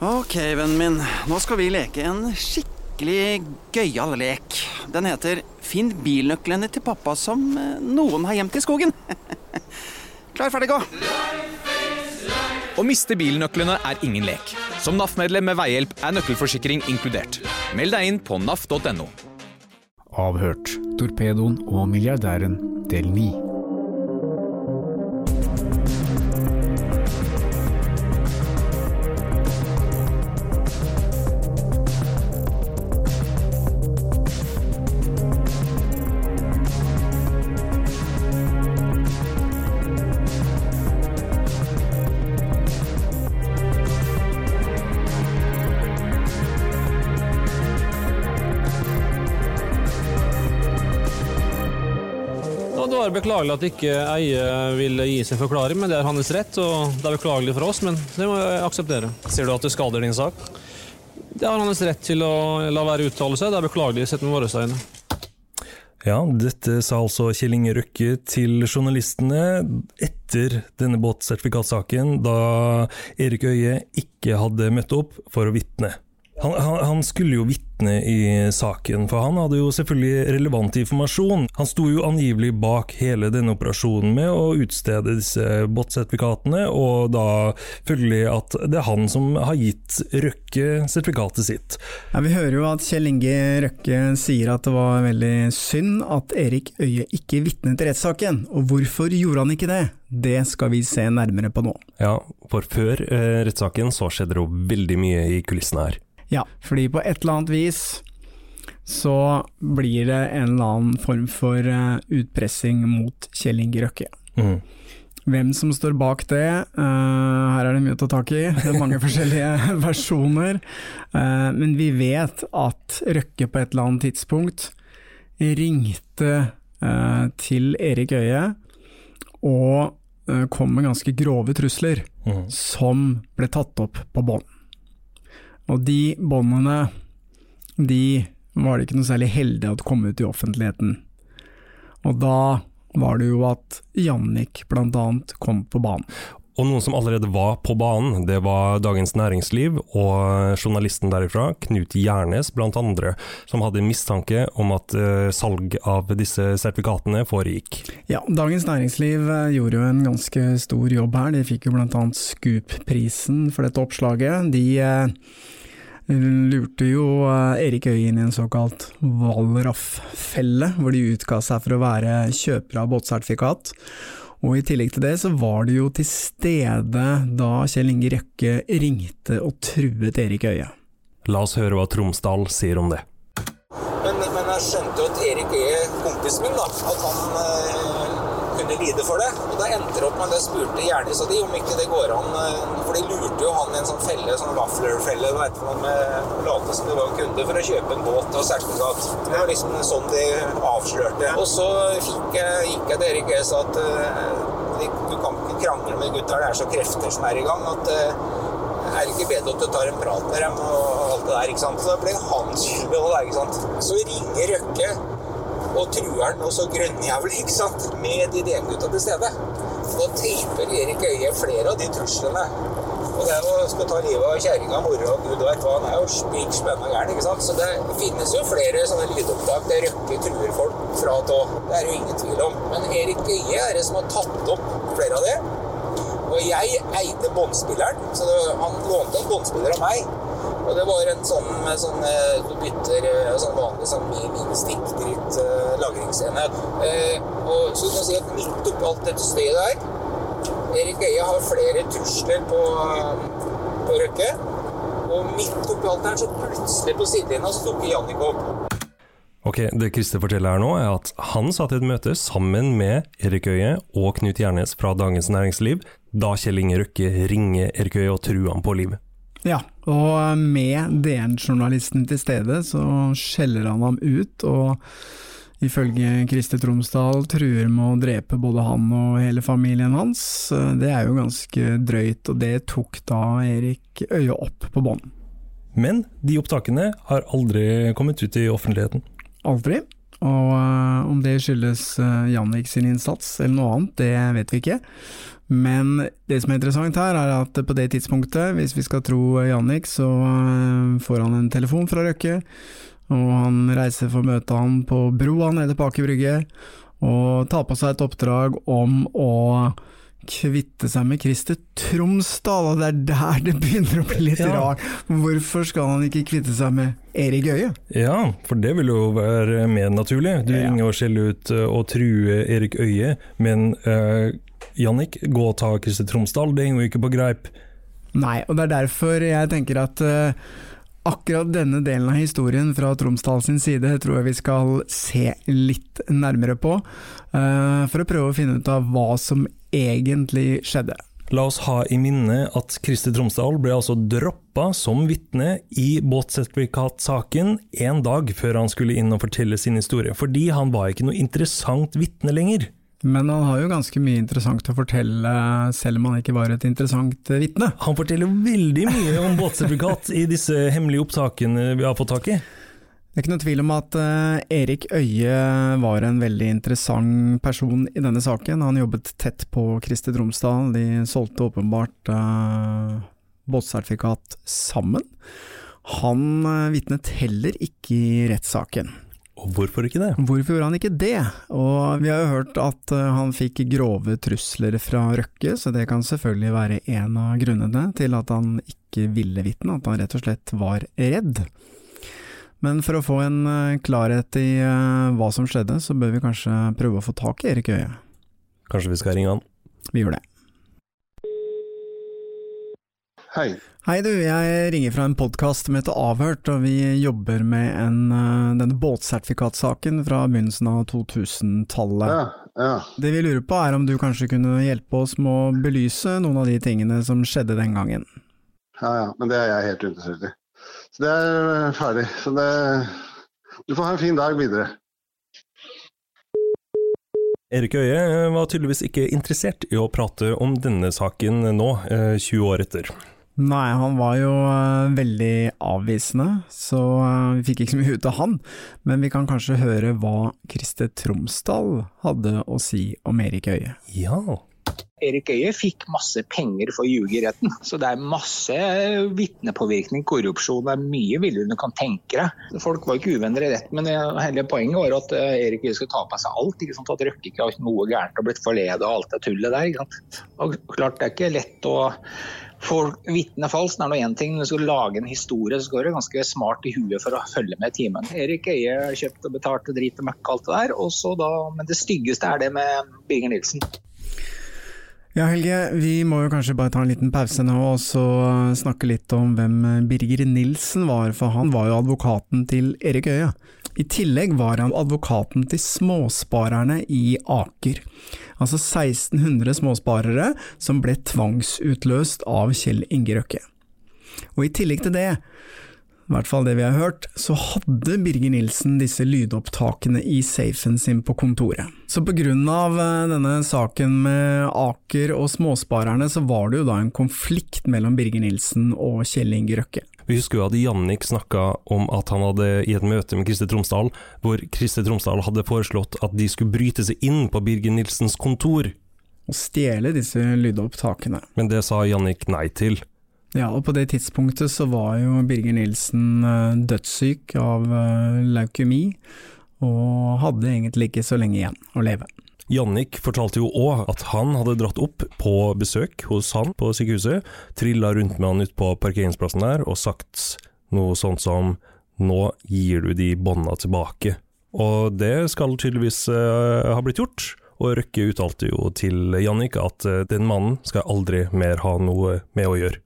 Ok, vennen min. Nå skal vi leke en skikkelig gøyal lek. Den heter Finn bilnøklene til pappa som eh, noen har gjemt i skogen. Klar, ferdig, gå! Å miste bilnøklene er ingen lek. Som NAF-medlem med veihjelp er nøkkelforsikring inkludert. Meld deg inn på naf.no. Avhørt. Torpedoen og milliardæren del 9. beklagelig at ikke Eie vil gi sin forklaring, men det er hans rett. og Det er beklagelig for oss, men det må jeg akseptere. Sier du at det skader din sak? Det har hans rett til å la være å uttale seg. Det er beklagelig sett med våre øyne. Ja, dette sa altså Kjell Inge Røkke til journalistene etter denne båtsertifikatsaken, da Erik Øie ikke hadde møtt opp for å vitne. Han, han, han skulle jo vitne i saken, for han hadde jo selvfølgelig relevant informasjon. Han sto jo angivelig bak hele denne operasjonen med å utstede disse båtsertifikatene, og da følgelig at det er han som har gitt Røkke sertifikatet sitt. Ja, vi hører jo at Kjell Inge Røkke sier at det var veldig synd at Erik Øie ikke vitnet i rettssaken, og hvorfor gjorde han ikke det? Det skal vi se nærmere på nå. Ja, for før eh, rettssaken så skjedde det jo veldig mye i kulissene her. Ja, fordi på et eller annet vis så blir det en eller annen form for eh, utpressing mot Kjell Inge Røkke. Mm. Hvem som står bak det, uh, her er det mye å ta tak i. Det er mange forskjellige versjoner. Uh, men vi vet at Røkke på et eller annet tidspunkt ringte uh, til Erik Øie og kom med ganske grove trusler, Mm. som ble tatt opp på bånd. Og de båndene, de var det ikke noe særlig heldig at kom ut i offentligheten. Og da var det jo at Jannik bl.a. kom på banen. Og noen som allerede var på banen, det var Dagens Næringsliv og journalisten derifra, Knut Gjernes andre, som hadde mistanke om at eh, salg av disse sertifikatene foregikk. Ja, Dagens Næringsliv eh, gjorde jo en ganske stor jobb her. De fikk jo bl.a. Scoop-prisen for dette oppslaget. De eh, lurte jo eh, Erik Høie inn i en såkalt Valraff-felle, hvor de utga seg for å være kjøpere av båtsertifikat. Og I tillegg til det så var de jo til stede da Kjell Inge Røkke ringte og truet Erik Høie. La oss høre hva Tromsdal sier om det. Men, men jeg skjønte jo at Erik Høie kompisen min, da, at han eh, lide for det. Og da endte det opp med jeg spurte Gjernis og de om ikke det går an, eh, for de lurte jo han i en sånn felle, sånn wafler-felle, vet late som de var kunde for å kjøpe en båt og sertifikat. Det var liksom sånn de avslørte. Og så fikk jeg, gikk jeg til Erik og sa at eh, de- du kan ikke krangle med gutta, det er så krefter som er i gang, at eh, er det ikke bedre at du tar en prat med dem og alt det der, ikke sant? Så det ble han skyldig også der, ikke sant? Så ringer Røkke og truer han, også grønnjævel, ikke sant? Med de DM-gutta til stede. Da taper Erik Øie flere av de truslene. Og det er jo skal ta livet av kjerringa, mora og gud veit hva, han er jo spik spenna gæren, ikke sant? Så det finnes jo flere sånne lydopptak der Røkke truer folk fra og til. Det er jo ingen tvil om. Men Erik Øie er det som har tatt opp flere av det. Og jeg eide båndspilleren, så det, han lånte en båndspiller av meg. Og det var en sånn med sånn eh, Du bytter sånn vanlig sånn mini-stikkdritt eh, lagringsenhet. Eh, og så du kan si at midt oppi alt dette støyet der Erik Øye har flere trusler på, eh, på Røkke. Og midt oppi alt der, så plutselig på sidelinja så dukker Jannik opp. Ok, Det Christer forteller her nå, er at han satt i et møte sammen med Erik Øye og Knut Gjernes fra Dagens Næringsliv, da Kjell Inge Røkke ringer Erik Øye og truer ham på livet. Ja, og med DN-journalisten til stede, så skjeller han ham ut, og ifølge Christer Tromsdal truer med å drepe både han og hele familien hans. Det er jo ganske drøyt, og det tok da Erik Øye opp på bånd. Men de opptakene har aldri kommet ut i offentligheten. Aldri. Og øh, om det skyldes Janvik sin innsats eller noe annet, det vet vi ikke. Men det som er interessant her, er at på det tidspunktet, hvis vi skal tro Jannik, så eh, får han en telefon fra Røkke, og han reiser for å møte ham på broa nede på Aker Brygge, og tar på seg et oppdrag om å kvitte seg med Christer Tromsdal, og det er der det begynner å bli litt Ja. rart. Hvorfor skal han ikke kvitte seg med Erik Øie? Ja, for det vil jo være mer naturlig. Du Ja. ringer og skjeller ut eh, og truer Erik Øie, men uh, Jannik, gå og ta Christer Tromsdal, det henger jo ikke på greip. Nei, og det er derfor jeg tenker at uh, akkurat denne delen av historien fra Tromsdal sin side tror jeg vi skal se litt nærmere på, uh, for å prøve å finne ut av hva som egentlig skjedde. La oss ha i minne at Christer Tromsdal ble altså droppa som vitne i båtsertifikatsaken en dag før han skulle inn og fortelle sin historie, fordi han var ikke noe interessant vitne lenger. Men han har jo ganske mye interessant å fortelle, selv om han ikke var et interessant eh, vitne. Han forteller veldig mye om båtsertifikat i disse hemmelige opptakene vi har fått tak i. Det er ikke noe tvil om at eh, Erik Øie var en veldig interessant person i denne saken. Han jobbet tett på Kristi Tromsdal, de solgte åpenbart uh, båtsertifikat sammen. Han vitnet heller ikke i rettssaken. Og hvorfor ikke det? Hvorfor gjorde han ikke det? Og vi har jo hørt at eh, han fikk grove trusler fra Røkke, så det kan selvfølgelig være en av grunnene til at han ikke ville vitne, at han rett og slett var redd. Men for å få en eh, klarhet i eh, hva som skjedde, så bør vi kanskje prøve å få tak i Erik Øie. Kanskje vi skal ringe han? Vi gjør det. Hei. Hei du, jeg ringer fra en podkast som heter Avhørt, og vi jobber med en, eh, denne båtsertifikatsaken fra begynnelsen av 2000-tallet. Ja, ja. Det vi lurer på er om du kanskje kunne hjelpe oss med å belyse noen av de tingene som skjedde den gangen. Ja, ja. Men det er jeg helt interessert i. Så det er øh, ferdig. Så det Du får ha en fin dag videre. Erik Øie eh, var tydeligvis ikke interessert i å prate om denne saken nå, eh, 20 år etter. Nei, han var jo eh, veldig avvisende, så eh, vi fikk ikke så mye ut av han. Men vi kan kanskje høre hva Christer Tromsdal hadde å si om Erik Øie. Ja. Erik Øie fikk masse penger for å ljuge i retten. Så det er masse vitnepåvirkning, korrupsjon, det er mye villere enn du kan tenke deg. Folk var ikke uvenner i retten, men hele poenget var at eh, Erik Øie skulle ta på seg alt. Ikke sant? At Røkke ikke har noe gærent og blitt forledet og alt det tullet der. Ikke sant? Og klart det er ikke lett å få vitne falskt. Er nå én ting, når du skal lage en historie, så skal du ganske smart i huet for å følge med timen. Erik Øie kjøpte og betalte drit og møkk alt det der. Og så da, men det styggeste er det med Birger Nilsen. Ja Helge, vi må jo kanskje bare ta en liten pause nå og så snakke litt om hvem Birger Nilsen var, for han var jo advokaten til Erik Øie. I tillegg var han advokaten til småsparerne i Aker. Altså 1600 småsparere som ble tvangsutløst av Kjell Inge Røkke. Og i tillegg til det, i hvert fall det vi har hørt, så hadde Birger Nilsen disse lydopptakene i safen sin på kontoret. Så på grunn av eh, denne saken med Aker og småsparerne, så var det jo da en konflikt mellom Birger Nilsen og Kjell Inge Røkke. Vi husker jo at Jannik snakka om at han hadde i et møte med Christer Tromsdal, hvor Christer Tromsdal hadde foreslått at de skulle bryte seg inn på Birger Nilsens kontor, Og stjele disse lydopptakene. men det sa Jannik nei til. Ja, og på det tidspunktet så var jo Birger Nilsen eh, dødssyk av eh, leukemi, og hadde egentlig ikke så lenge igjen å leve. Jannik fortalte jo òg at han hadde dratt opp på besøk hos han på sykehuset, trilla rundt med han ut på parkeringsplassen der og sagt noe sånt som 'nå gir du de bånda tilbake'. Og det skal tydeligvis uh, ha blitt gjort, og Røkke uttalte jo til Jannik at uh, den mannen skal aldri mer ha noe med å gjøre.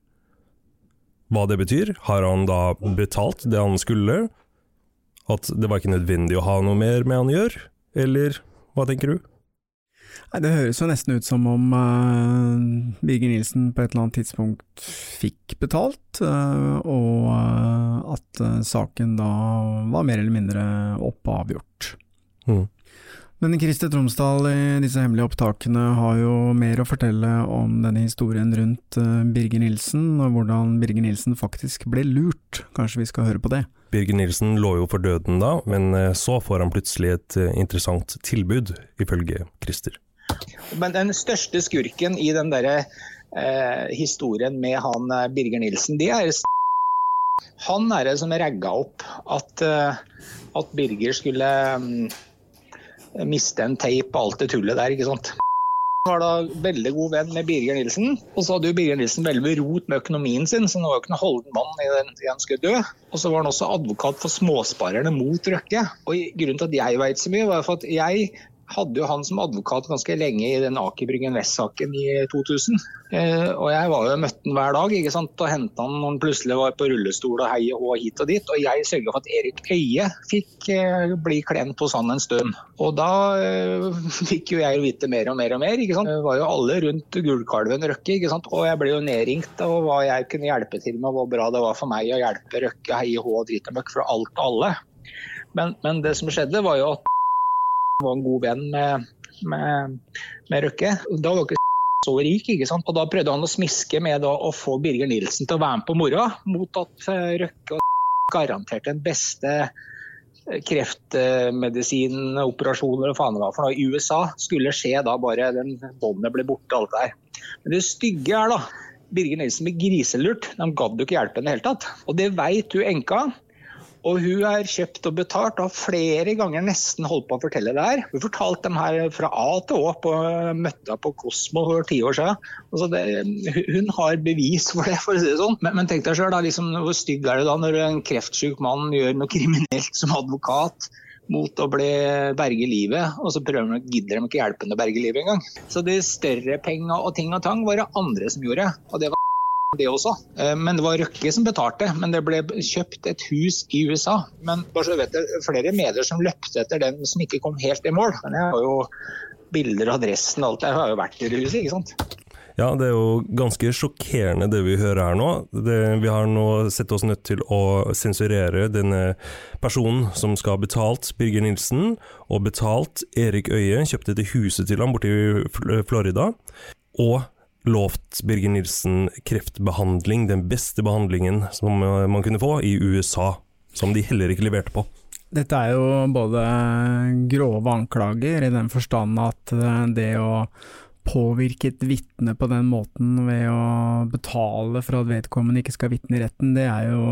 Hva det betyr? Har han da betalt det han skulle? At det var ikke nødvendig å ha noe mer med han å gjøre? Eller hva tenker du? Nei, Det høres jo nesten ut som om uh, Birger Nilsen på et eller annet tidspunkt fikk betalt, uh, og uh, at saken da var mer eller mindre oppe avgjort. Mm. Men Christer Tromsdal i disse hemmelige opptakene har jo mer å fortelle om denne historien rundt eh, Birger Nilsen, og hvordan Birger Nilsen faktisk ble lurt. Kanskje vi skal høre på det? Birger Nilsen lå jo for døden da, men eh, så får han plutselig et eh, interessant tilbud, ifølge Christer. Men den største skurken i den derre eh, historien med han Birger Nilsen, det er han er det som ragga opp at, at Birger skulle mm, miste en teip og alt det tullet der, ikke sant. Var da veldig god venn med Birger Nilsen, og så hadde jo Birger Nilsen veldig rot med økonomien sin, så han var jo ikke noen holden mann i den tida han skulle dø. Og så var han også advokat for småsparerne mot Røkke. Og grunnen til at jeg veit så mye, var for at jeg hadde jo han som advokat ganske lenge i den Aker Bryggen Vest-saken i 2000. Eh, og jeg var jo møtte han hver dag ikke sant? og henta han når han plutselig var på rullestol og heie og hit og dit. Og jeg sørga for at Erik Øie fikk eh, bli klent hos han en stund. Og da eh, fikk jo jeg vite mer og mer og mer. ikke sant? Det var jo alle rundt gullkalven Røkke. ikke sant? Og jeg ble jo nedringt av hva jeg kunne hjelpe til med, hvor bra det var for meg å hjelpe Røkke, heie hå og drit og møkk for alt og alle. Men, men det som skjedde, var jo at var en god venn med, med, med Røkke. Da var ikke så rik, ikke sant? og da prøvde han å smiske med å få Birger Nilsen til å være med på moroa, mot at Røkke og garanterte den beste kreftmedisinoperasjoner og faen hva for noe i USA skulle skje da bare den båndet ble borte alt det der. Men det stygge er da Birger Nilsen ble griselurt. De gadd jo ikke hjelpe henne i det hele tatt. Og det veit hun enka. Og hun er kjøpt og betalt og har flere ganger nesten holdt på å fortelle det her. Hun fortalte dem her fra A til Å på møtta på Kosmo for ti år siden. Altså det, hun har bevis for det, for å si det sånn. Men, men tenk deg sjøl, liksom, hvor stygg er det da når en kreftsyk mann gjør noe kriminelt som advokat? mot å bli berge livet, og så prøver de, gidder de ikke hjelpe henne å berge livet engang. Så de større penga og ting og tang var det andre som gjorde. og det det også. Men det var Røkke som betalte. Men det ble kjøpt et hus i USA. Men bare så vet jeg, flere medier som løpte etter den som ikke kom helt i mål. Men jeg har jo bilder og adressen og alt. Jeg har jo vært i det huset, ikke sant. Ja, det er jo ganske sjokkerende det vi hører her nå. Det, vi har nå sett oss nødt til å sensurere denne personen som skal ha betalt Birger Nilsen, og betalt Erik Øie, kjøpte dette huset til ham borte i Florida. Og lovt Birger Nilsen kreftbehandling, den beste behandlingen som man kunne få i USA, som de heller ikke leverte på. Dette er jo både grove anklager, i den forstand at det å påvirke et vitne på den måten ved å betale for at vedkommende ikke skal vitne i retten, det er jo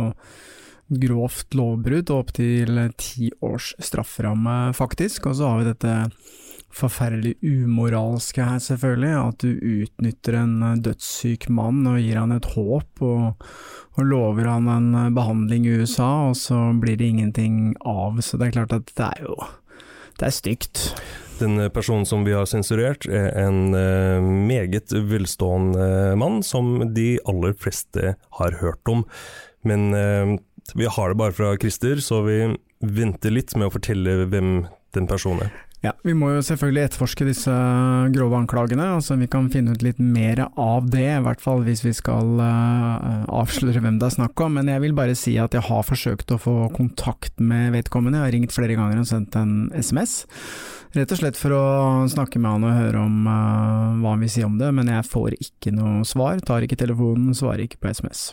grovt lovbrudd og opptil ti års strafferamme, faktisk. Og så har vi dette forferdelig umoralske her, selvfølgelig, at du utnytter en eh, dødssyk mann og gir han et håp, og, og, lover han en eh, behandling i USA, og så blir det ingenting av. Så det er klart at det er jo Det er stygt. Den personen som vi har sensurert, er en meget velstående mann, som de aller fleste har hørt om. Men vi har det bare fra Christer, så vi venter litt med å fortelle hvem den personen er. Ja, Vi må jo selvfølgelig etterforske disse grove anklagene. altså Vi kan finne ut litt mer av det, i hvert fall hvis vi skal uh, avsløre hvem det er snakk om. Men jeg vil bare si at jeg har forsøkt å få kontakt med vedkommende. Jeg har ringt flere ganger og sendt en SMS. Rett og slett for å snakke med han og høre om uh, hva han vil si om det, men jeg får ikke noe svar. Tar ikke telefonen, svarer ikke på SMS.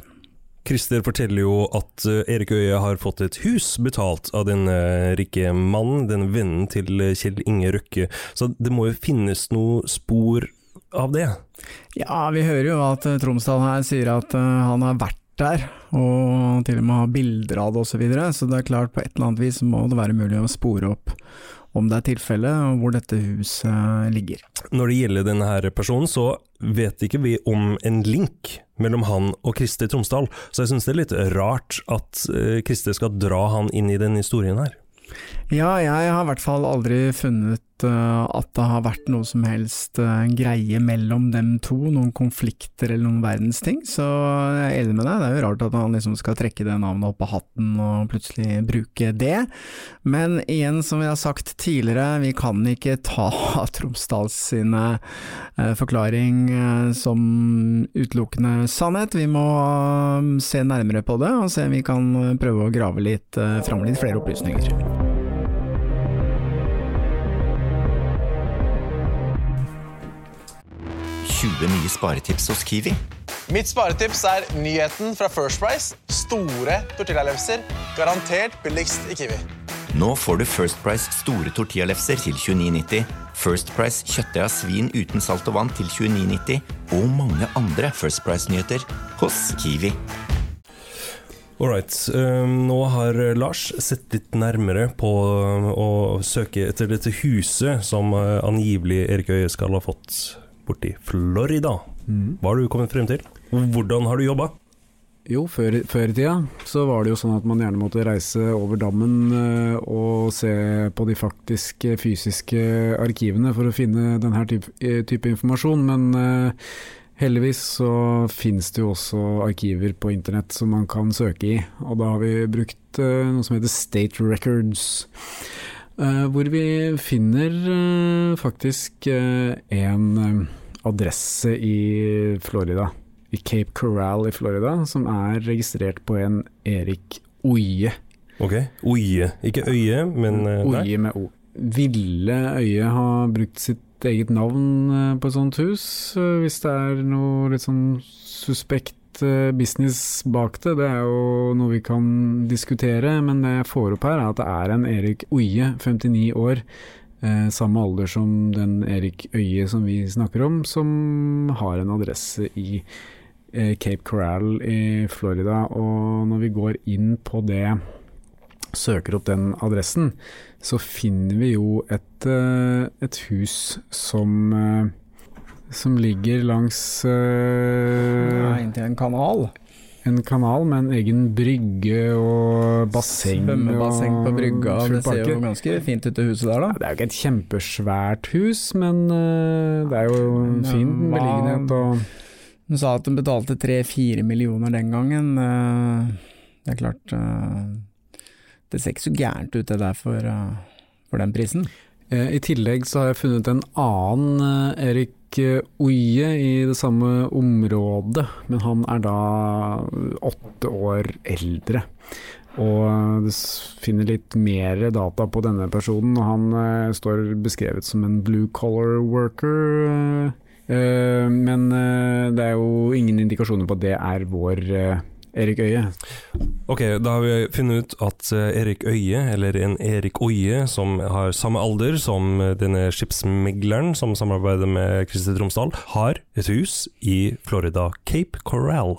Christer forteller jo at eh, Erik Øie har fått et hus betalt av denne rike mannen, den vennen til Kjell Inge Røkke, så det må jo finnes noe spor av det? Ja, vi hører jo at eh, Tromsdal her sier at eh, han har vært der, og til og med har bilder av det osv., så, videre, så det er klart på et eller annet vis må det være mulig å spore opp om det er tilfellet, og hvor dette huset ligger. Når det gjelder denne her personen, så vet ikke vi om en link mellom han og Kristi Tromsdal, så jeg syns det er litt rart at Kristi skal dra han inn i denne historien her. Ja, jeg har i hvert fall aldri funnet uh, at det har vært noe som helst uh, greie mellom dem to, noen konflikter eller noen verdensting, så jeg er enig med deg, det er jo rart at han liksom skal trekke det navnet opp av hatten og plutselig bruke det. Men igjen, som vi har sagt tidligere, vi kan ikke ta Tromsdals sine uh, forklaring som utelukkende sannhet. Vi må se nærmere på det, og se om vi kan prøve å grave litt fram litt flere opplysninger. 20 nye sparetips hos Kiwi. Mitt sparetips er nyheten fra First Price. Store tortillalefser. Garantert billigst i Kiwi. Nå får du First Price store tortillalefser til 29,90, First Price kjøttdeig av svin uten salt og vann til 29,90 og mange andre First Price-nyheter hos Kiwi. Alright. Um, nå har Lars sett litt nærmere på å søke etter dette huset som uh, angivelig Erik Øye skal ha fått borti Florida. Mm. Hva har du kommet frem til? Hvordan har du jobba? Jo, før, før i tida så var det jo sånn at man gjerne måtte reise over dammen eh, og se på de faktiske fysiske arkivene for å finne denne type, eh, type informasjon, men eh, heldigvis så finnes det jo også arkiver på internett som man kan søke i, og da har vi brukt noe som heter State Records. hvor vi finner faktisk en adresse i Florida i Cape Coral i Florida, som er registrert på en Erik Oie. Ok, Oie. Ikke øye, men uh, Oie med O. Ville Øye ha brukt sitt eget navn eh, på et sånt hus, eh, hvis det er noe litt sånn suspekt business bak det. Det er jo noe vi kan diskutere, men det jeg får opp her er at det er en Erik Oie, 59 år, eh, samme alder som den Erik Øye som vi snakker om, som har en adresse i eh, Cape Coral i Florida. Og når vi går inn på det, søker opp den adressen, så finner vi jo et, eh, et hus som eh, som ligger langs Ja, uh, inntil en kanal. En kanal med en egen brygge og basseng. Svømmebasseng på brygga. Det ser jo ganske fint ut det huset der, da. Det er jo ikke et kjempesvært hus, men uh, det er jo en Men, fin ja, beliggenhet. Og Hun sa at hun betalte tre-fire millioner den gangen. Uh, Det er klart uh, Det ser ikke så gærent ut det der for, eh, for den prisen. Eh, I tillegg så har jeg funnet en annen eh, Erik eh, Oie i det samme området, men han er da åtte år eldre. Og du finner litt mer data på denne personen, og han står beskrevet som en blue collar worker. men det er jo ingen indikasjoner på at det er vår Erik Øie. Ok, da har vi funnet ut at eh, Erik Øie, eller en Erik Oie, som har samme alder som eh, denne skipsmegleren som samarbeider med Christer Tromsdal, har et hus i Florida, Cape Coral.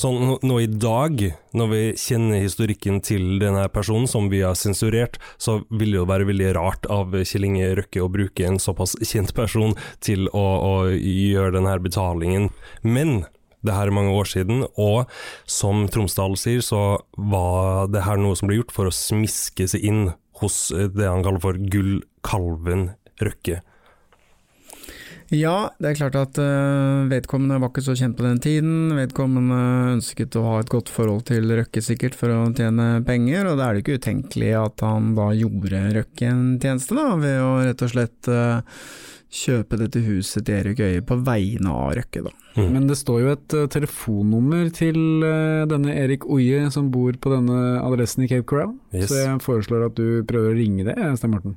Så nå i dag, når vi kjenner historikken til denne personen som vi har sensurert, så vil det jo være veldig rart av Kjell Inge Røkke å bruke en såpass kjent person til å, å gjøre denne betalingen. Men det her er mange år siden, og som Tromsdal sier, så var det her noe som ble gjort for å smiske seg inn hos eh, det han kaller for gullkalven Røkke. Ja, det er klart at eh, vedkommende var ikke så kjent på den tiden. Vedkommende ønsket å ha et godt forhold til Røkke sikkert for å tjene penger, og da er det ikke utenkelig at han da gjorde Røkke en tjeneste, da, ved å rett og slett eh, kjøpe dette huset til Erik Øye på vegne av Røkke, da. Men det står jo et uh, telefonnummer til uh, denne Erik Oie som bor på denne adressen i Cape Coral. Yes. Så jeg foreslår at du prøver å ringe det, Stein Morten.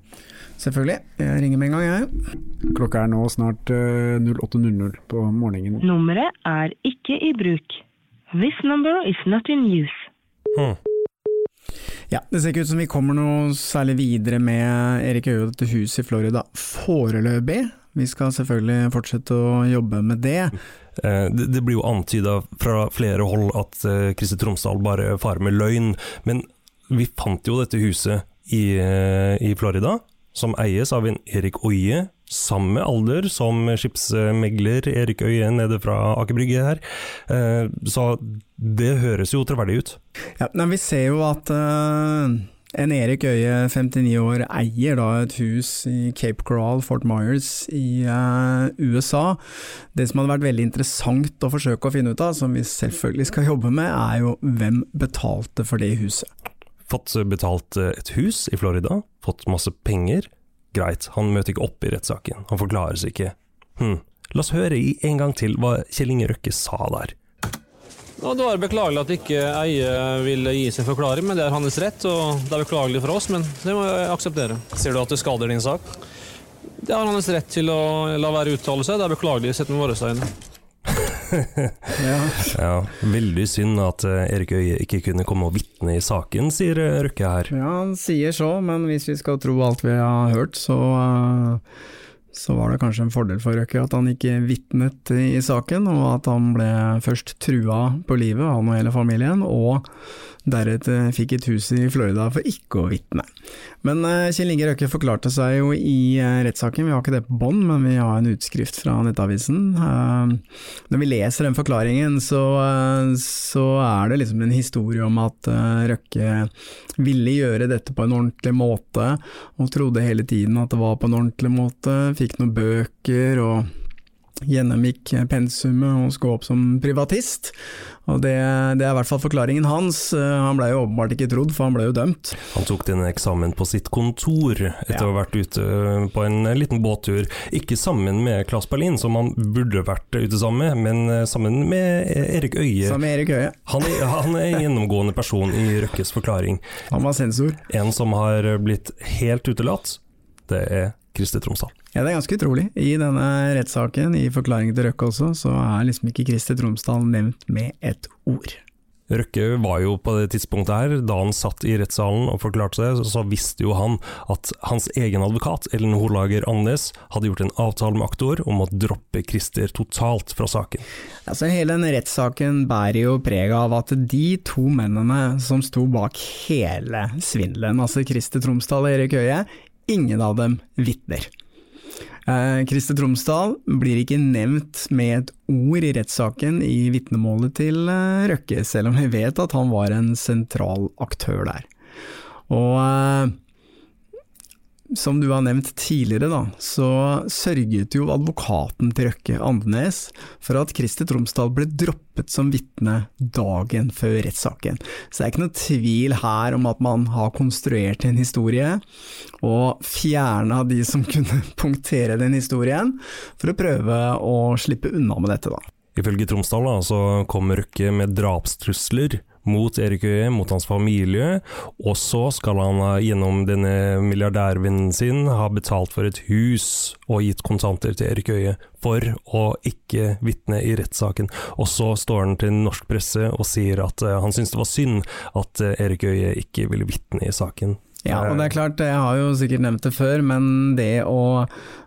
Selvfølgelig. Jeg ringer med en gang, jeg. Klokka er nå snart uh, 08.00 på morgenen. Nummeret er ikke i bruk. This number is not in use. Ja, det ser ikke ut som vi kommer noe særlig videre med Erik Øye og dette huset i Florida foreløpig. Vi skal selvfølgelig fortsette å jobbe med det. Eh, Det, blir jo antyda fra flere hold at Kristi Tromsdal bare farer med løgn, men vi fant jo dette huset i, eh, i Florida, som eies av en Erik Oie, samme alder som skipsmegler Erik Øie nede fra Aker Brygge her. Eh, Så det høres jo troverdig ut. Ja, vi ser jo at eh, en Erik Øie, 59 år, eier da et hus i Cape Coral, Fort Myers i eh, USA. Det som hadde vært veldig interessant å forsøke å finne ut av, som vi selvfølgelig skal jobbe med, er jo hvem betalte for det huset. Fått betalt eh, et hus i Florida, fått masse penger. Greit, han møter ikke opp i rettssaken, han forklarer seg ikke. Hm. La oss høre i en gang til hva Kjell Inge Røkke sa der. Ja, det var beklagelig at ikke Eie vil gi sin forklaring, men det er hans rett. og Det er beklagelig for oss, men det må jeg akseptere. Sier du at det skader din sak? Det har hans rett til å la være uttale seg. Det er beklagelig sett med våre øyne. ja. ja. Veldig synd at eh, Erik Øie ikke kunne komme og vitne i saken, sier eh, Røkke her. Ja, han sier så, men hvis vi skal tro alt vi har hørt, så uh, så var det kanskje en fordel for Røkke at han ikke vitnet i saken, og at han ble først trua på livet, han og hele familien, og deretter fikk et hus i Florida for ikke å vitne. Men uh, Kjell Inge Røkke forklarte seg jo i uh, rettssaken, vi har ikke det på bånd, men vi har en utskrift fra Nettavisen. Uh, når vi leser den forklaringen, så, så, er det liksom en historie om at Røkke ville gjøre dette på en ordentlig måte, og trodde hele tiden at det var på en ordentlig måte, fikk noen bøker og gjennomgikk pensumet og skulle opp som privatist. Og det, det, er i hvert fall forklaringen hans. Han ble jo åpenbart ikke trodd, for han ble jo dømt. Han tok denne eksamen på sitt kontor etter ja. å ha vært ute på en liten båttur. Ikke sammen med Claes Berlin, som han burde vært ute sammen med, men sammen med Erik Øie. Sammen med Erik Øie. Han, er, han er en gjennomgående person i Røkkes forklaring. Han var sensor. En som har blitt helt utelatt, det er Christer Tromsdal. Ja, det er ganske utrolig. I denne rettssaken, i forklaringen til Røkke også, så er liksom ikke Christer Tromsdal nevnt med et ord. Røkke var jo på det tidspunktet her, da han satt i rettssalen og forklarte seg, så visste jo han at hans egen advokat, Ellen Horlager Andes, hadde gjort en avtale med aktor om å droppe Christer totalt fra saken. Altså Hele den rettssaken bærer jo preg av at de to mennene som sto bak hele svindelen, altså Christer Tromsdal og Erik Høie, ingen av dem vitner. Eh, Christer Tromsdal blir ikke nevnt med et ord i rettssaken i vitnemålet til eh, Røkke, selv om vi vet at han var en sentral aktør der. Og eh, som du har nevnt tidligere, da, så sørget jo advokaten til Røkke, Andenes, for at Christer Tromsdal ble droppet som vitne dagen før rettssaken. Så det er ikke noe tvil her om at man har konstruert en historie, og fjerna de som kunne punktere den historien, for å prøve å slippe unna med dette, da. Ifølge Tromsdal da, så kom Røkke med drapstrusler mot Erik Øye, mot hans familie, og så skal han gjennom denne milliardærvennen sin ha betalt for et hus og gitt kontanter til Erik Øye for å ikke vitne i rettssaken. Og så står han til norsk presse og sier at uh, han syns det var synd at uh, Erik Øye ikke ville vitne i saken. Ja, og det er klart, jeg har jo sikkert nevnt det før, men det å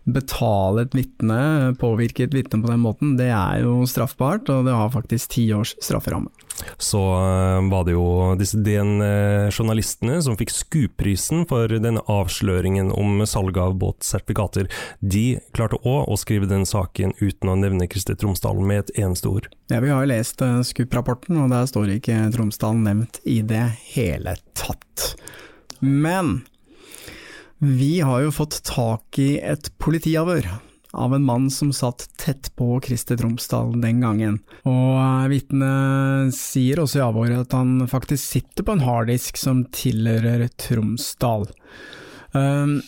betale et vitne, påvirke et vitne på den måten, det er jo straffbart, og det har faktisk ti års strafferamme. Så uh, var det jo disse DN-journalistene som fikk SKU-prisen for denne avsløringen om salg av båtsertifikater. De klarte òg å skrive den saken uten å nevne Kristi Tromsdal med et eneste ord. Ja, Vi har jo lest uh, SKUP-rapporten, og der står ikke Tromsdal nevnt i det hele tatt. Men vi har jo fått tak i et politiavhør av en mann som satt tett på Christer Tromsdal den gangen. Og eh, vitnet sier også i avhøret at han faktisk sitter på en harddisk som tilhører Tromsdal. Um,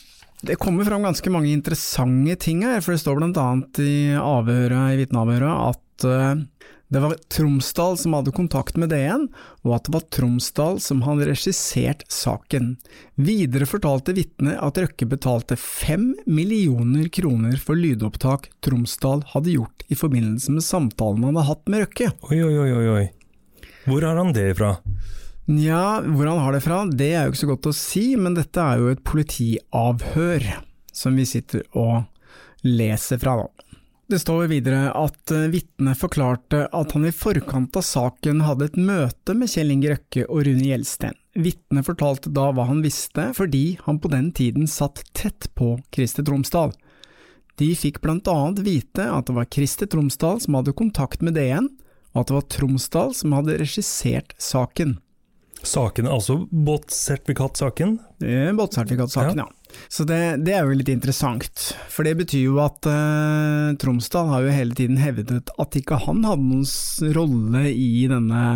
det kommer fram ganske mange interessante ting her, for det står annet i avhøret, i vitneavhøret at uh, det var Tromsdal som hadde kontakt med DN, og at det var Tromsdal som hadde regissert saken. Videre fortalte vitnet at Røkke betalte fem millioner kroner for lydopptak Tromsdal hadde gjort i forbindelse med samtalen han hadde hatt med Røkke. Oi, oi, oi, oi. Hvor har han det fra? Nja, hvor han har det fra, det er jo ikke så godt å si, men dette er jo et politiavhør som vi sitter og leser fra, da. Det står videre at eh, vitnet forklarte at han i forkant av saken hadde et møte med Kjell Inge Røkke og Rune Gjelsten. Vitnet fortalte da hva han visste, fordi han på den tiden satt tett på Krister Tromsdal. De fikk blant annet vite at det var Krister Tromsdal som hadde kontakt med DN, og at det var Tromsdal som hadde regissert saken. Saken altså båtsertifikatsaken? Båtsertifikatsaken, ja. ja. Så det, det, er jo litt interessant, for det betyr jo at uh, Tromsdal har jo hele tiden hevdet at ikke han hadde noen rolle i denne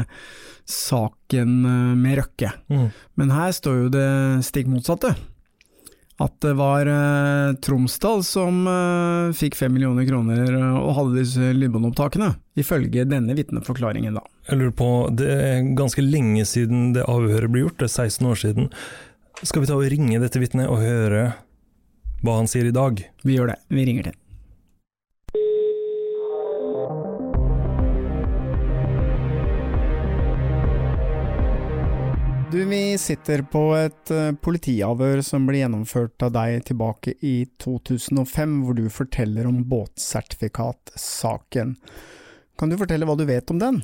saken uh, med Røkke. Mm. Men her står jo det stikk motsatte at det var eh, Tromsdal som eh, fikk fem millioner kroner eh, og hadde disse lydbåndopptakene, ifølge denne vitneforklaringen, da. Jeg lurer på, det er ganske lenge siden det avhøret ble gjort, det er 16 år siden. Skal vi ta og ringe dette vitnet og høre hva han sier i dag? Vi gjør det. Vi ringer til. Du, vi sitter på et eh, politiavhør som ble gjennomført av deg tilbake i 2005, hvor du forteller om båtsertifikatsaken. Kan du fortelle hva du vet om den?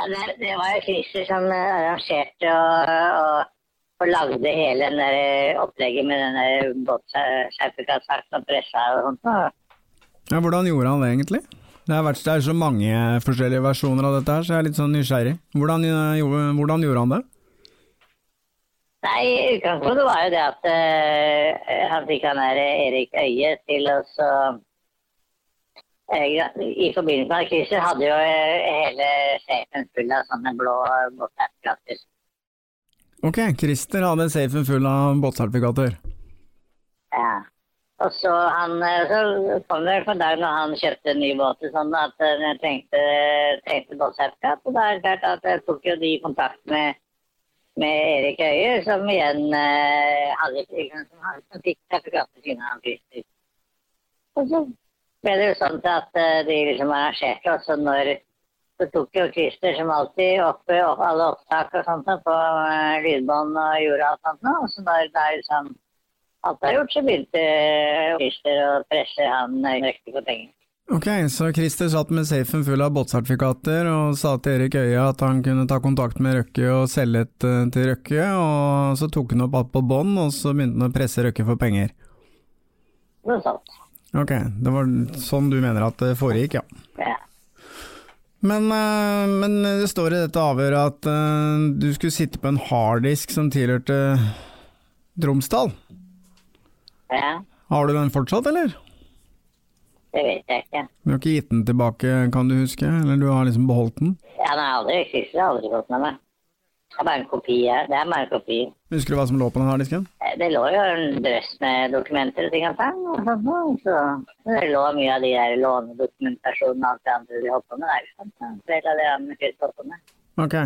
Ja, det, det var Christer som eh, arrangerte og, og og lagde hele den der opplegget med den der og pressa og sånt. Ja, hvordan gjorde han det egentlig? Det har vært det er så mange forskjellige versjoner av dette her, så jeg er litt sånn nysgjerrig. Hvordan, eh, hvordan gjorde han det? Nei, utgangspunktet var jo det at uh, han fikk han der Erik Øie til å så eh, I forbindelse med krisen hadde jo eh, hele sjefen full av sånne blå båtsertifikater. Ok, Christer hadde safen full av båtsertifikater. Ja. Og så, han, eh, så kom det på dag når han kjøpte en ny båt sånn at han trengte, trengte båtsertifikat. Og da er det klart at jeg tok jo de kontakt med, med Erik Øie, som igjen eh, hadde, som, fikk sertifikatet sine han Christer. Og så ble det jo sånn at eh, de liksom arrangerte også når så tok jo Christer som alltid opp, alle opptak og sånt på eh, lydbånd og gjorde alt sånt. Og så da, da liksom alt var gjort, så begynte Christer å presse han Røkke på penger. Ok, så Christer satt med safen full av båtsertifikater og sa til Erik Øye at han kunne ta kontakt med Røkke og selge et eh, til Røkke, og så tok han opp alt på bånd, og så begynte han å presse Røkke for penger. Noe sånt. Ok, det var sånn du mener at det foregikk, ja. Ja. Men, eh, men det står i dette avhøret at eh, du skulle sitte på en harddisk som tilhørte Tromsdal. ja. Har du den fortsatt, eller? Det vet jeg ikke. Du har ikke gitt den tilbake, kan du huske? Eller du har liksom beholdt den? Ja, har aldri har aldri gått med meg. Det bare en kopi her. Det er bare en kopi. Husker du hva som lå på den harddisken? Eh, Det lå jo en drøss med dokumenter og ting og tang. noe, Så det lå mye av de der lånedokumentasjonene og alt det andre de holdt på med der. ikke sant? av Det det han holdt på med. Ok.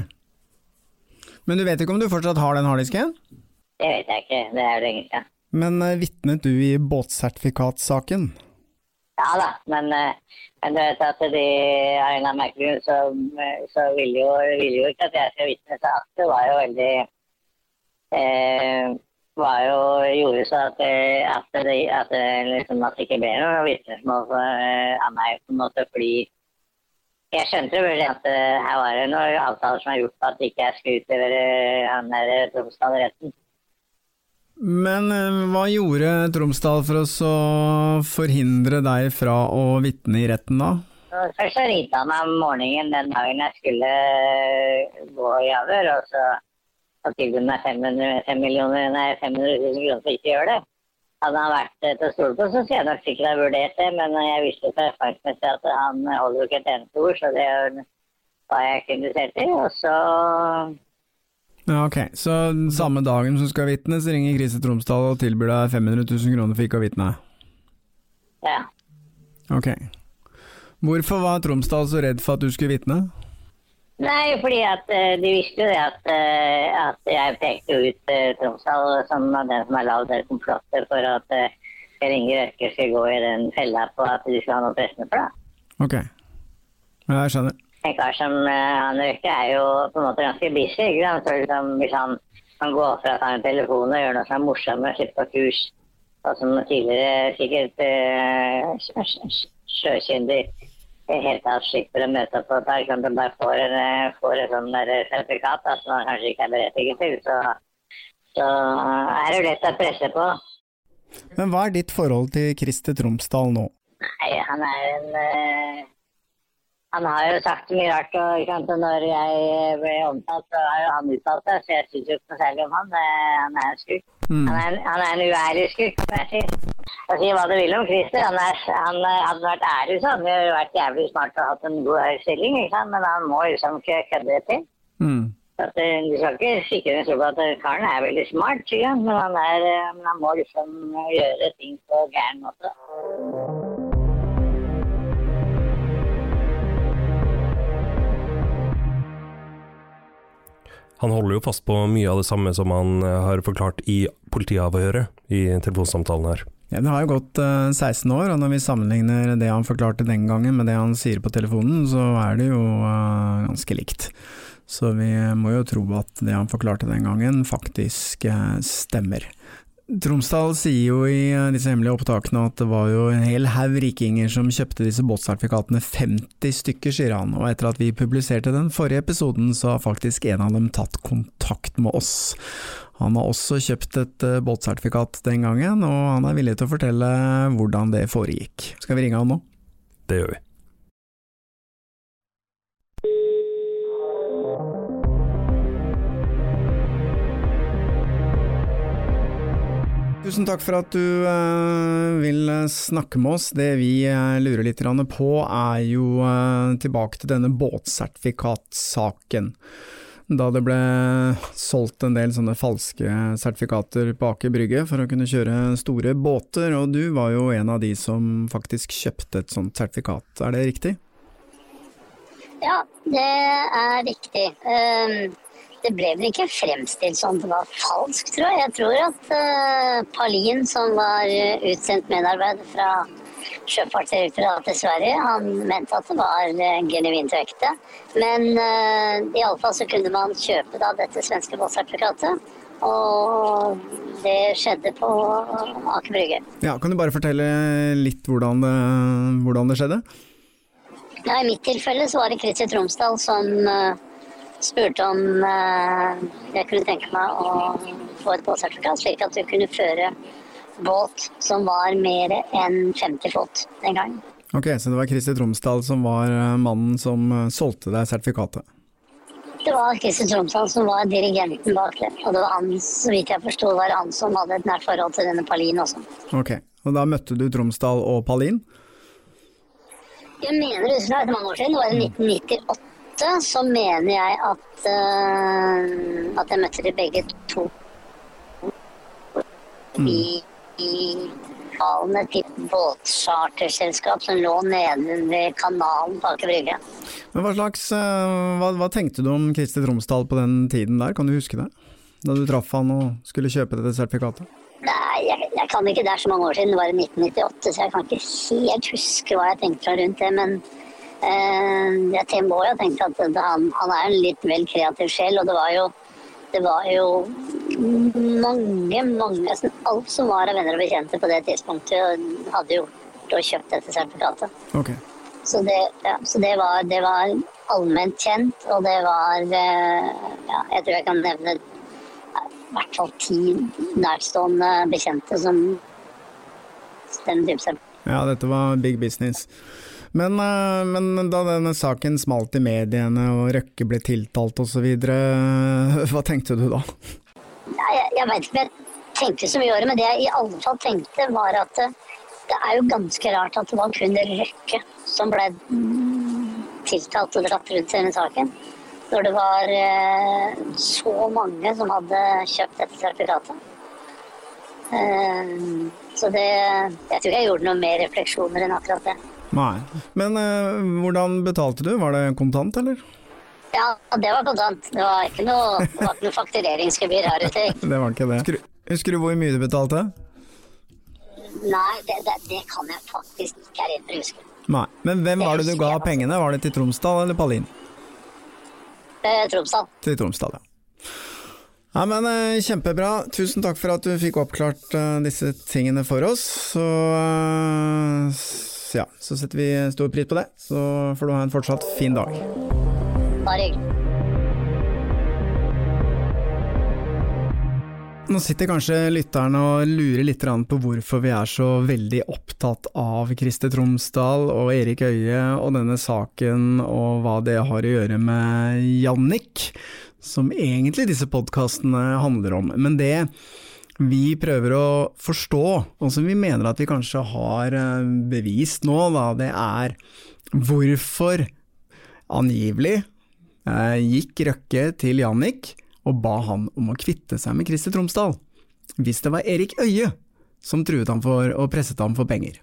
Men du vet ikke om du fortsatt har den harddisken? Det vet jeg ikke. Det er jo lenge siden. Men eh, vitnet du i båtsertifikatsaken? Ja da, men, eh, men du vet at de av en merkelig grunn så, eh, så ville jo, vil jo ikke at jeg skal vitne, seg at det var jo veldig eh, var jo, gjorde så at, eh, at, det, at, det, liksom, at det ikke ble noe vitnesmål av meg på en måte fordi jeg skjønte veldig at her var det noen avtaler som er gjort på at ikke jeg skulle utlevere han der Tromsdal-retten. Men eh, hva gjorde Tromsdal for å forhindre deg fra å vitne i retten da? Først så ringte han om morgenen den dagen jeg skulle eh, gå i avhør, og så og tilbød meg 500, 5 millioner, nei, 500 000 kroner for ikke å gjøre det. Hadde han vært eh, til å stole på, så skulle jeg nok sikkert ha vurdert det, men jeg visste fra erfaringsmessig at han holder jo ikke et eneste ord, så det var jeg ikke interessert i. Og så Ja, ok. Så samme dagen som skal vitnes, ringer Krise Tromsdal og tilbyr deg 500 000 kroner for ikke å vitne? ja. Ok. Hvorfor var Tromsdal så redd for at du skulle vitne? Nei, fordi at eh, de visste jo det at, eh, at jeg pekte ut uh, Tromsdal som den som har lagd det komplottet for at Per Inge Røkke skal gå i den fella på at de skal ha noe pressende for det. Ok. Ja, jeg skjønner. En kar som uh, han Røkke er jo på en måte ganske busy. ikke sant? Så liksom, hvis han kan gå fra å ta en telefon og gjøre noe som er og sitte på kurs, og som tidligere sikkert uh, sjø- sjøkyndig helt tatt slipper å møte opp på et sånn du bare får en, eh, får et sånn sertifikat da, som han kanskje ikke er berettiget til, så, så er det lett å presse på. Men hva er ditt forhold til Christer Tromsdal nå? Nei, han er en eh, Han har jo sagt mye rart, og sant, når jeg ble omtalt, så har jo han uttalt det, så jeg syns jo ikke noe særlig om han. Eh, Han er skurk. Mm. Han, er, han er en uærlig skurk, kan jeg si. Og si hva du vil om Christer. Han, er, han eh, hadde vært ærlig, så hadde han jo vært jævlig smart og hatt en god stilling, ikke sant? men han må liksom ikke kødde til. Mm. At, eh, du skal ikke sikre en tro på at eh, karen er veldig smart, men han, er, eh, men han må liksom gjøre ting på gæren måte. Han holder jo fast på mye av det samme som han eh, har forklart i politiavhøret i telefonsamtalen her. Ja, det har jo gått eh, 16 år, og når vi sammenligner det han forklarte den gangen med det han sier på telefonen, så er det jo eh, ganske likt. Så vi må jo tro at det han forklarte den gangen, faktisk eh, stemmer. Tromsdal sier jo i eh, disse hemmelige opptakene at det var jo en hel haug rikinger som kjøpte disse båtsertifikatene, 50 stykker, sier han, og etter at vi publiserte den forrige episoden, så har faktisk en av dem tatt kontakt med oss. Han har også kjøpt et eh, båtsertifikat den gangen, og han er villig til å fortelle hvordan det foregikk. Skal vi ringe han nå? Det gjør vi. Tusen takk for at du uh, vil snakke med oss. Det vi uh, lurer litt på er jo tilbake til denne båtsertifikatsaken. Da det ble solgt en del sånne falske sertifikater på Aker Brygge for å kunne kjøre store båter, og du var jo en av de som faktisk kjøpte et sånt sertifikat, er det riktig? Ja, det er riktig. Um det ble vel ikke fremstilt som det var falskt, tror jeg. Jeg tror at uh, Palin, som var utsendt medarbeider fra Sjøfartsdirektoratet i Sverige, han mente at det var uh, genuint og ekte. Men uh, iallfall så kunne man kjøpe da dette svenske båtsertifikatet. Og det skjedde på Aker Brygge. Ja, Kan du bare fortelle litt hvordan det, hvordan det skjedde? Ja, I mitt tilfelle så var det Kristi Tromsdal som uh, spurte om eh, jeg kunne tenke meg å få et båtsertifikat, slik at du kunne føre båt som var mer enn 50 fot den gangen. Ok, Så det var Christer Tromsdal som var eh, mannen som eh, solgte deg sertifikatet? Det var Christer Tromsdal som var dirigenten bak det. Og det var han, så vidt jeg forsto, var han som hadde et nært forhold til denne Palin også. Ok, Og da møtte du Tromsdal og Palin? Jeg mener det er mange år siden, det var i 1998 møte, så mener jeg at, uh, at jeg møtte de begge to mm. i, i lokalene til båtcharterselskap som lå nede ved kanalen på Aker Brygge. Men hva, slags, uh, hva, hva, tenkte du om Kristi Tromsdal på den tiden der, kan du huske det? Da du traff han og skulle kjøpe dette sertifikatet? Nei, jeg, jeg, kan ikke, det er så mange år siden, det var i 1998, så jeg kan ikke helt huske hva jeg tenkte rundt det. men jeg må jo tenke at han, han, er en litt vel kreativ sjel, og det var jo, det var jo mange, mange Alt som var av venner og bekjente på det tidspunktet, hadde gjort og kjøpt dette sertifikatet. Okay. Så, det, ja, så det, var, det, var, allment kjent, og det var eh, ja, Jeg tror jeg kan nevne i hvert fall ti nærstående bekjente som den type sertifikat. Ja, dette var big business. Men, eh, men, da denne saken smalt i mediene og Røkke ble tiltalt osv., hva tenkte du da? Ja, jeg, jeg veit ikke om jeg tenkte så mye over det, men det jeg i alle fall tenkte, var at det, det er jo ganske rart at det var kun Røkke som ble tiltalt og dratt rundt i denne saken. Når det var eh, så mange som hadde kjøpt dette sertifikatet. Så det Jeg tror jeg gjorde noe mer refleksjoner enn akkurat det. Nei. Men uh, hvordan betalte du? Var det kontant, eller? Ja, det var kontant. Det var ikke noe, det var ikke noe faktureringsgebyr her ute. det var ikke det. Husker, husker, du hvor mye du betalte? Nei, det, det, det kan jeg faktisk ikke her inne huske. Nei. Men hvem var det du ga pengene? Var det til Tromsdal eller Palin? Eh, Tromsdal. Til Tromsdal, ja. Ja, men eh, Kjempebra. Tusen takk for at du fikk oppklart uh, disse tingene for oss. Så uh, ja, så setter vi stor pris på det. Så får du ha en fortsatt fin dag. Bare hyggelig. Nå sitter kanskje lytterne og lurer litt på hvorfor vi er så veldig opptatt av Christer Tromsdal og Erik Øie og denne saken, og hva det har å gjøre med Jannik, som egentlig disse podkastene handler om. Men det vi prøver å forstå, og som vi mener at vi kanskje har eh, bevist nå, da, det er hvorfor angivelig eh, gikk Røkke til Jannik og ba han om å kvitte seg med Christer Tromsdal, hvis det var Erik Øye som truet ham for og presset ham for penger.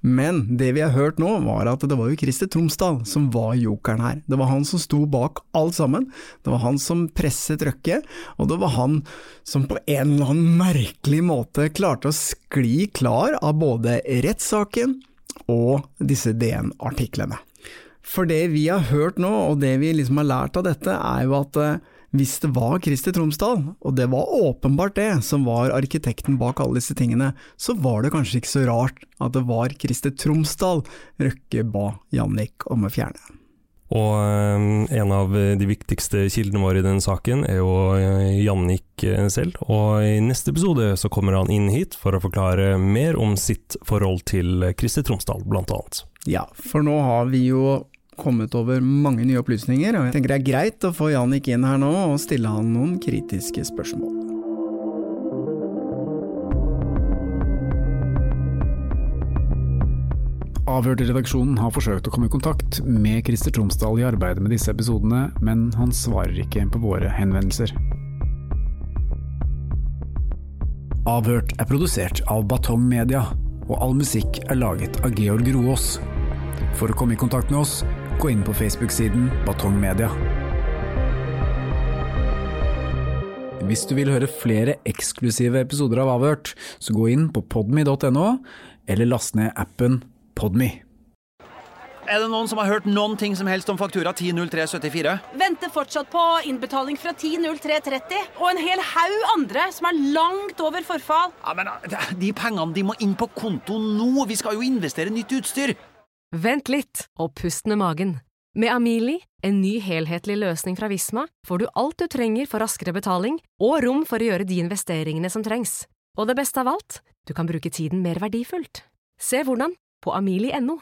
Men det vi har hørt nå, var at det var jo Christer Tromsdal som var jokeren her. Det var han som sto bak alt sammen. Det var han som presset Røkke, og det var han som på en eller annen merkelig måte klarte å skli klar av både rettssaken og disse DN-artiklene. For det vi har hørt nå, og det vi liksom har lært av dette, er jo at eh, hvis det var Kristi Tromsdal, og det var åpenbart det som var arkitekten bak alle disse tingene, så var det kanskje ikke så rart at det var Kristi Tromsdal Røkke ba Jannik om å fjerne. Og eh, en av de viktigste kildene våre i den saken er jo eh, Jannik eh, selv, og i neste episode så kommer han inn hit for å forklare mer om sitt forhold til Kristi Tromsdal, blant annet. Ja, for nå har vi jo kommet over mange nye opplysninger, og jeg tenker det er greit å få Jannik inn her nå og stille han noen kritiske spørsmål. Avhørt i redaksjonen har forsøkt å komme i kontakt med Christer Tromsdal i arbeidet med disse episodene, men han svarer ikke på våre henvendelser. Avhørt er produsert av Batong Media, og all musikk er laget av Georg Roaas. For å komme i kontakt med oss, gå inn på Facebook-siden Batong Media. Hvis du vil høre flere eksklusive episoder av Avhørt, så gå inn på podme.no, eller last ned appen Podme. Er det noen som har hørt noen ting som helst om faktura 100374? Venter fortsatt på innbetaling fra 10.03.30, og en hel haug andre som er langt over forfall. Ja, men De pengene de må inn på konto nå! Vi skal jo investere nytt utstyr! Vent litt, og pust med magen. Med Amili, en ny helhetlig løsning fra Visma, får du alt du trenger for raskere betaling og rom for å gjøre de investeringene som trengs. Og det beste av alt, du kan bruke tiden mer verdifullt. Se hvordan på amili.no.